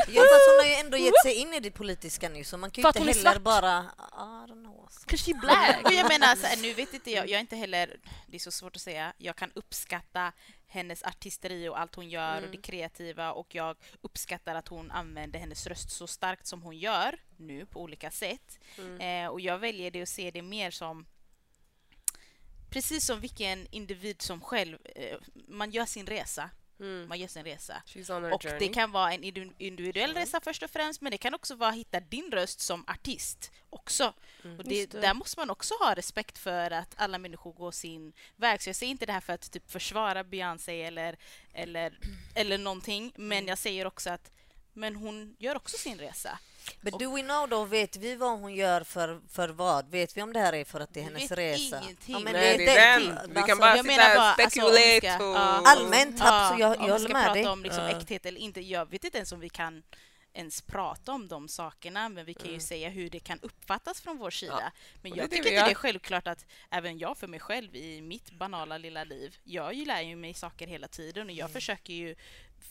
Ja, fast hon har ju ändå gett sig in i det politiska nu så man kan ju inte heller svart. bara... I don't know. alltså. Cause she black! <laughs> Jag menar, så här, nu vet inte jag, jag är inte heller, det är så svårt att säga, jag kan uppskatta hennes artisteri och allt hon gör och det kreativa och jag uppskattar att hon använder hennes röst så starkt som hon gör nu på olika sätt. Eh, och jag väljer det och ser det mer som precis som vilken individ som själv, eh, man gör sin resa. Mm. Man gör sin resa. Och journey. det kan vara en indiv- individuell resa först och främst, men det kan också vara att hitta din röst som artist också. Och det, det. där måste man också ha respekt för att alla människor går sin väg. Så jag säger inte det här för att typ försvara Beyoncé eller, eller, eller någonting, men jag säger också att men hon gör också sin resa. But do we know då, vet vi vad hon gör för, för vad? Vet vi om det här är för att det är Vi hennes vet resa? ingenting. men Nej, det är den. Vi alltså, kan bara jag sitta här och alltså, om vi speculate ska- och... ja. Allmänt, Ja, absolut, jag, om jag håller ska med prata dig. om liksom Ja. äkthet eller inte, jag vet inte ens om vi kan ens prata om de sakerna, men vi kan ju säga hur det kan uppfattas från vår sida. Men det är jag tycker vi inte det är självklart att även jag för mig själv i mitt banala lilla liv, jag ju lär ju mig saker hela tiden och jag försöker ju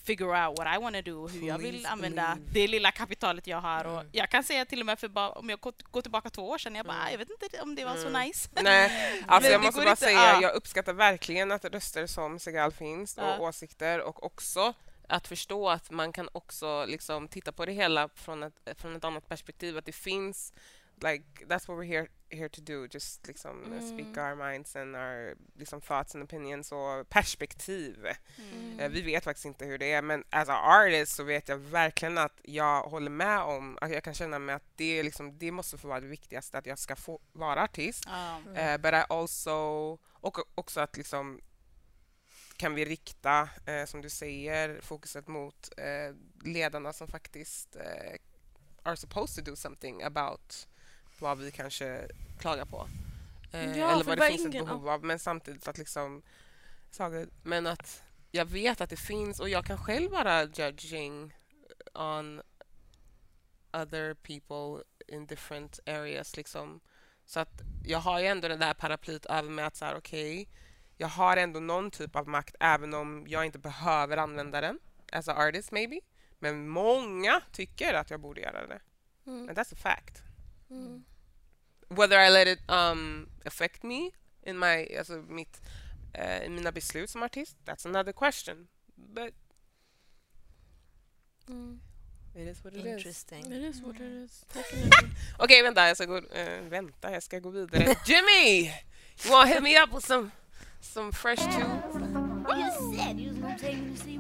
figure out what I want to do, hur jag vill Please använda believe. det lilla kapitalet jag har. Och jag kan säga till och med för bara, om jag går- tillbaka två år sedan, jag bara, "Ah, jag vet inte om det var så nice. Nej, <laughs> alltså jag måste bara inte- säga, ja. jag uppskattar verkligen att röster som Segal finns och Ja. åsikter och också att förstå att man kan också liksom titta på det hela från ett, från ett annat perspektiv. Att det finns, like, that's what we're here, here to do. Just liksom Mm. speak our minds and our liksom, thoughts and opinions och perspektiv. Mm. Eh, Vi vet faktiskt inte hur det är, men as a artist så vet jag verkligen att jag håller med om, att jag kan känna mig att det, liksom, det måste få vara det viktigaste, att jag ska få vara artist. Ja. Eh, but I also, och också att liksom kan vi rikta, eh, som du säger, fokuset mot eh, ledarna som faktiskt eh, are supposed to do something about vad vi kanske klagar på. Eh, Ja, eller vad det finns ett behov av. Men samtidigt att liksom... Men att jag vet att det finns och jag kan själv vara judging on other people in different areas. Liksom. Så att jag har ju ändå det där paraplyet över mig att så här, okej, jag har ändå någon typ av makt även om jag inte behöver använda den as a artist maybe. Men många tycker att jag borde göra det. Mm. And that's a fact. Whether I let it um, affect me in my, alltså mitt, eh, mina beslut som artist, that's another question. But Mm. it is what it is. Interesting. It is what it is. <laughs> Definitely. Okej, vänta, jag ska gå, eh, vänta, jag ska gå vidare. <laughs> Jimmy! You wanna hit me up with some, some fresh tunes? You said you was gonna take me to see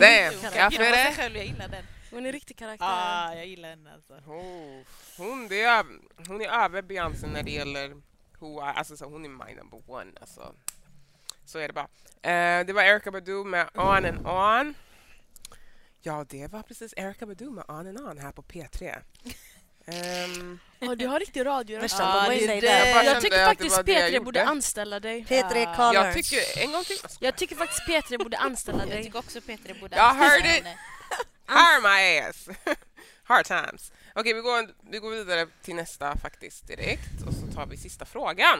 Damn, Jag jag det. själv, jag gillar den. Hon är riktig karaktär. Ah, jag gillar den alltså. Oh, hon, det är, hon är över Beyoncé när det gäller who I, alltså, så hon är my number one. Alltså. Så är det bara. Eh, det var Erykah Badu med On and On. Ja, det var precis Erykah Badu med On and On här på P3. Ehm, Ja, du har riktig radio. Ja, boy det det. det. Jag kände tycker det faktiskt var det jag P3 borde anställa dig. P3 Ja. Colors. jag tycker, en gång till. Jag tycker faktiskt P3 borde anställa Jag dig. tycker också Peter borde Jag anställa hörde- henne. <laughs> Hire my ass! <laughs> Hard times. Okej, vi, går, vi går vidare till nästa faktiskt direkt och så tar vi sista frågan.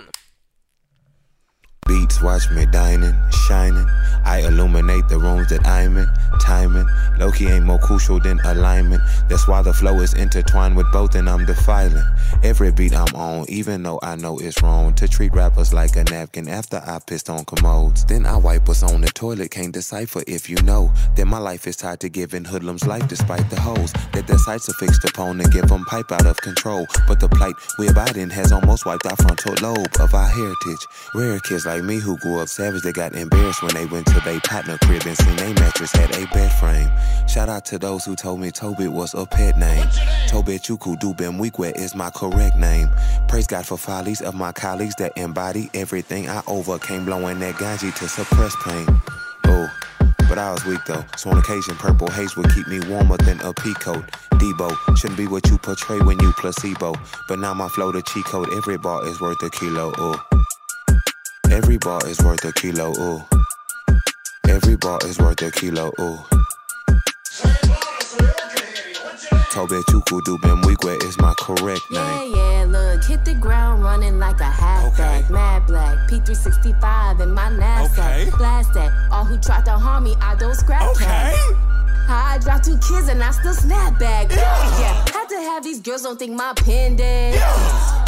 Beats watch me dining, shining. I illuminate the rooms that I'm in. Timing, Loki ain't more crucial than alignment. That's why the flow is intertwined with both, and I'm defiling every beat I'm on, even though I know it's wrong to treat rappers like a napkin after I pissed on commodes. Then I wipe us on the toilet, can't decipher if you know that my life is tied to giving hoodlums life despite the hoes that their sights are fixed upon and give them pipe out of control. But the plight we abide in has almost wiped our frontal lobe of our heritage. Rare kids like me who grew up savage, they got embarrassed when they went to their partner crib and seen they mattress had a bed frame. Shout out to those who told me Tobit was a pet name. Tobit Chuku Dubem Weekwe is my correct name. Praise God for follies of my colleagues that embody everything I overcame, blowing that ganji to suppress pain. Oh. But I was weak though, so on occasion purple haze would keep me warmer than a peacoat. Debo shouldn't be what you portray when you placebo. But now my flow the cheat code, every bar is worth a kilo. Ooh. Every bar is worth a kilo. Ooh. Every bar is worth a kilo. Ooh. Tobe Dubem Weekwe is my correct name. yeah, look, hit the ground running like a halfback. Mad black, P365 in my knapsack. Blast that. All who tried to harm me, I don't scrap that. I dropped two kids and I still snap back. Yeah. had to have these girls don't think my pen dead.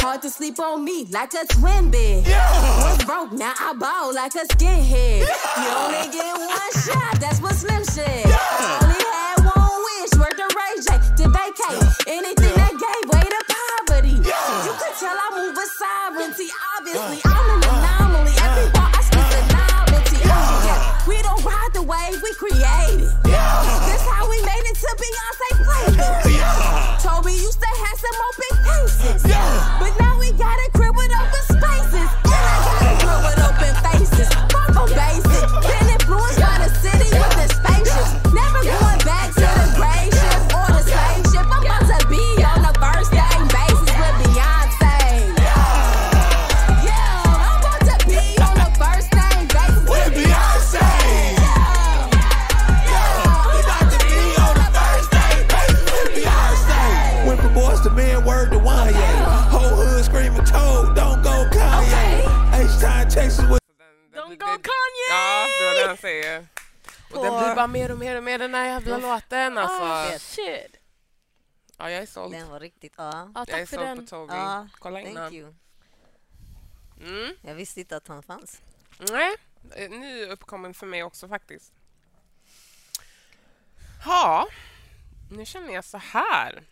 Hard to sleep on me like a twin bed. Was broke, now I ball like a skinhead. You only get one <laughs> shot, that's what Slim said. I only had one wish, worth the Ray J to vacate. Anything that gave way to poverty. You could tell I move with sovereignty. Obviously, I'm an anomaly. Every bar I speak a novelty. Oh, yeah, we don't ride the wave, we create it. This how we made it to Beyonce playlist. Toby used to have some open cases. But now säger. Och den blir bara mer och mer och mer den här jävla låten Ah, alltså. shit. Ja, jag är såld. Den var riktigt... Ja. Ja, Jag är tack för såld den. på Toby. Ja, Kolla thank innan. you. Mm. Jag visste inte att han fanns. Nej, eh, ny uppkommen för mig också faktiskt. Ja, nu känner jag så här.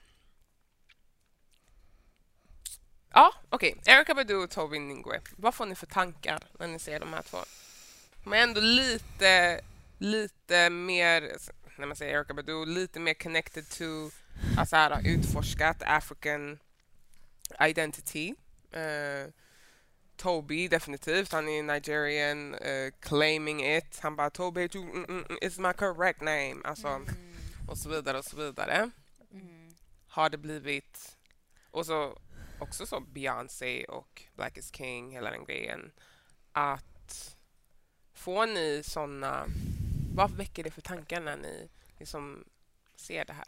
Ja, okej. Erika Badu och Toby Ningwe. Vad får ni för tankar när ni ser de här två? De är ändå lite, lite mer, när man säger Erika Badu, lite mer connected to, alltså här, utforskat African identity. Eh, Toby definitivt. Han är Nigerian, uh, claiming it. Han bara Toby you, mm, mm, mm, is my correct name. Alltså, och så vidare och så vidare. Har det blivit... Och så också så Beyoncé och Black is King, hela den grejen. Att får ni såna... Vad väcker det för tankar när ni liksom ser det här?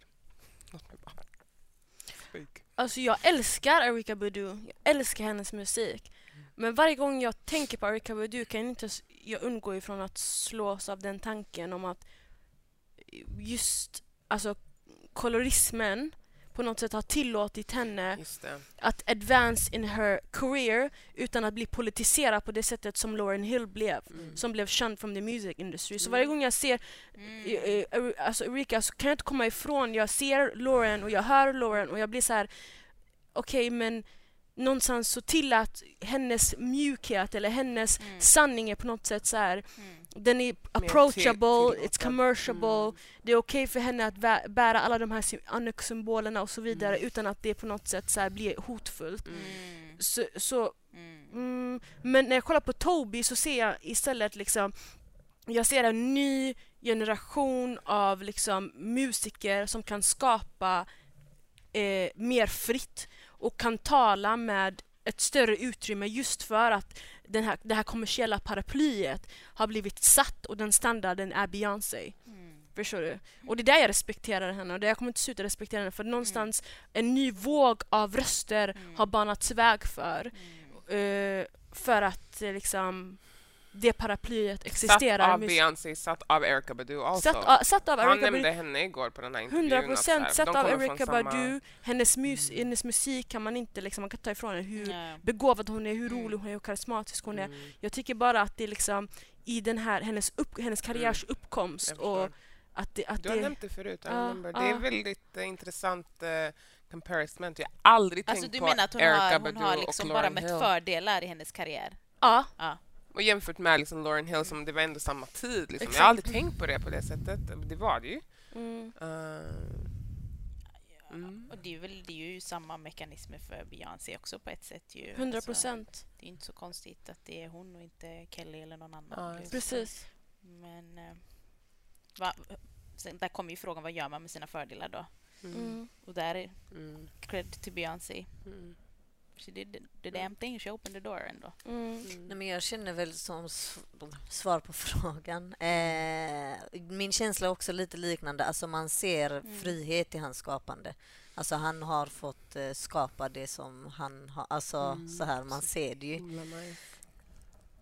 Alltså jag älskar Erika Badu. Jag älskar hennes musik. Men varje gång jag tänker på Erika Badu kan jag inte jag undgå ifrån att slås av den tanken om att just alltså kolorismen på något sätt har tillåtit henne att advance in her career utan att bli politiserad på det sättet som Lauren Hill blev. Mm. Som blev känd from the music industry. Så varje gång jag ser eh, eh, alltså Erika så kan jag inte komma ifrån. Jag ser Lauren och jag hör Lauren och jag blir så här okej men någonstans så tillät hennes mjukhet eller hennes sanning är på något sätt så här den är approachable, till- it's commerciable, det är okej för henne att bära alla de här sy- Anek-symbolerna och så vidare utan att det på något sätt så här blir hotfullt. Så, så, mm, men när jag kollar på Toby så ser jag istället liksom jag ser en ny generation av liksom musiker som kan skapa eh, mer fritt och kan tala med ett större utrymme just för att den här, det här kommersiella paraplyet har blivit satt och den standarden är Beyoncé. Förstår du? Och det är där jag respekterar henne och det jag kommer inte sluta respektera henne för någonstans en ny våg av röster har banats väg för. eh, för att eh, liksom det paraplyet existerar. Satt av Beyoncé, satt av Erika Badu also. Satt, a- satt av Han Erika nämnde Badu. henne igår på den här intervjun. 100 att så här, procent satt av Erika samma- Mm. Badu. Hennes, mus, hennes musik kan man inte liksom, man kan ta ifrån henne hur Nej. begåvad hon är, hur rolig hon är, hur karismatisk hon är. Mm. Jag tycker bara att det är liksom i den här, hennes, upp, hennes karriärs uppkomst Mm. Jag och att det... Att Du har det nämnt det förut, Ja, remember. Det är väldigt eh, intressant uh, comparison. Jag har aldrig Alltså tänkt du på menar att hon Erika har, Badu hon har och liksom Lauryn bara mött Hill. fördelar i hennes karriär? ja, Ja. Och jämfört med liksom Lauren Hill som det var ändå samma tid. Liksom. Jag har aldrig tänkt på det på det sättet. Det var det ju. Mm. Eh, mm. Och det är, väl, det är ju samma mekanismer för Beyoncé också på ett sätt. Ju. 100 Alltså, procent. det är inte så konstigt att det är hon och inte Kelly eller någon annan. Ja. Precis. Men eh, va, sen, där kommer ju frågan vad gör man med sina fördelar då? Mm. Och där är Mm. cred to Beyoncé. Mm. She did the, damn thing, she opened the door ändå. Mm. Nej, men jag känner väl som svar på <laughs> frågan. Eh, min känsla är också lite liknande. Alltså man ser Mm. frihet i hans skapande. Alltså han har fått eh, skapa det som han har. Alltså Mm. så här, man ser det ju.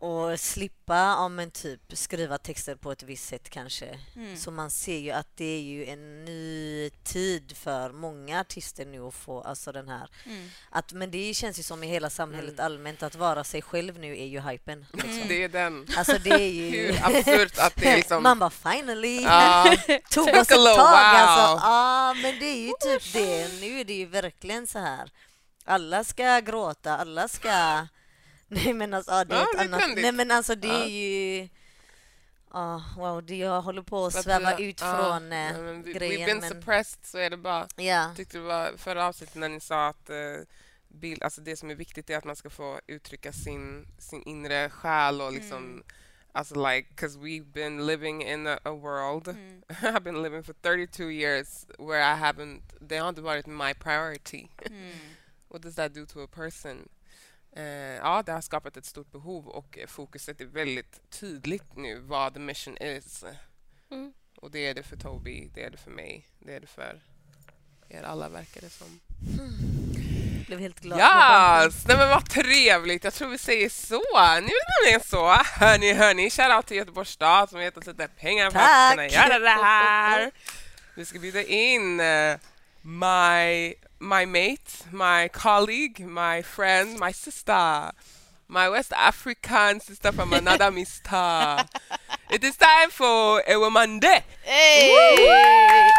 Och slippa om en typ skriva texter på ett visst sätt kanske. Mm. Så man ser ju att det är ju en ny tid för många artister nu att få alltså den här Mm. att, men det känns ju som i hela samhället Mm. allmänt att vara sig själv nu är ju hypen. Liksom. Det är den. Alltså det är ju... <laughs> Hur absurt att det är liksom... Man bara finally! Ja. <laughs> Tog oss ett tag while. alltså. Ja, men det är ju typ det. Nu är det ju verkligen så här. Alla ska gråta, alla ska... <laughs> Nej men alltså, ja, det är Ja, ett annat... Nej men alltså det Ja. är ju... Ja, wow, det jag håller på att sväva ut ja, från eh, nej, men grejen. We've been men... suppressed så är det bara... Ja. tyckte det var förra avsnittet när ni sa att eh, bild, alltså det som är viktigt är att man ska få uttrycka sin, sin inre själ och liksom Mm. Alltså like, because we've been living in a, a world Mm. <laughs> I've been living for 32 years where I haven't, det har inte varit my priority. Mm. <laughs> What does that do to a person? Eh, ja, det har skapat ett stort behov och eh, fokuset är väldigt tydligt nu vad the mission is. Mm. Och det är det för Toby, det är det för mig, det är det för er alla verkar det som. Blev helt glad. Yes! Nej men vad trevligt, jag tror vi säger så. Nu är det nämligen så. Hörni, hörni, shoutout till Göteborgs stad som gett oss lite pengar för att kunna göra det här. <laughs> Vi ska bjuda in eh, my, my mate, my colleague, my friend, my sister. My West African sister from another <laughs> mister. It is time for Ewemande. Hey!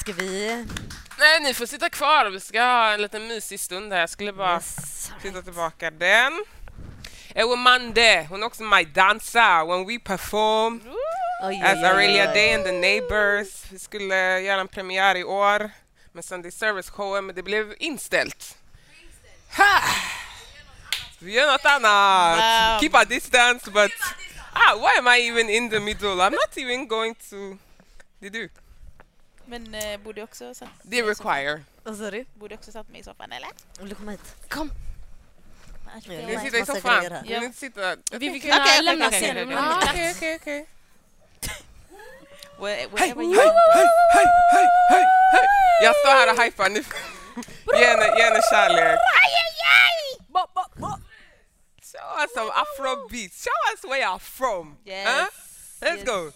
Ska vi... Nej, ni får sitta kvar. Vi ska ha en liten mysig stund här. Jag skulle bara Yes, titta tillbaka den. Ewemande, hon är också my dancer when we perform Oj, as oj, Aurelia oj. Day and the Neighbors. Vi skulle göra en premiär i år med Sunday Service showen men det blev inställt. Ha! Vi gör något annat. Wow. Keep a distance but ah, why am I even in the middle? I'm not even going to... Det är du. Men eh, borde jag också satt Det require. Vad sa du? Borde också satt mig i soffan eller? Vill du komma hit? Kom. Jag Vill massa sitta i soffan? Vill inte sitta? Vi kan Okej, lämna okej, okej, scenen. okej, vi Okej, kan- okej, okej. Where, Hej, wherever hej, you hej, hej, hej, hej, hej. Jag står här och hypar. Ni- Ge henne, ge henne kärlek. Show us some afrobeat. Show us where you're from. Yes. Huh? Let's yes. go.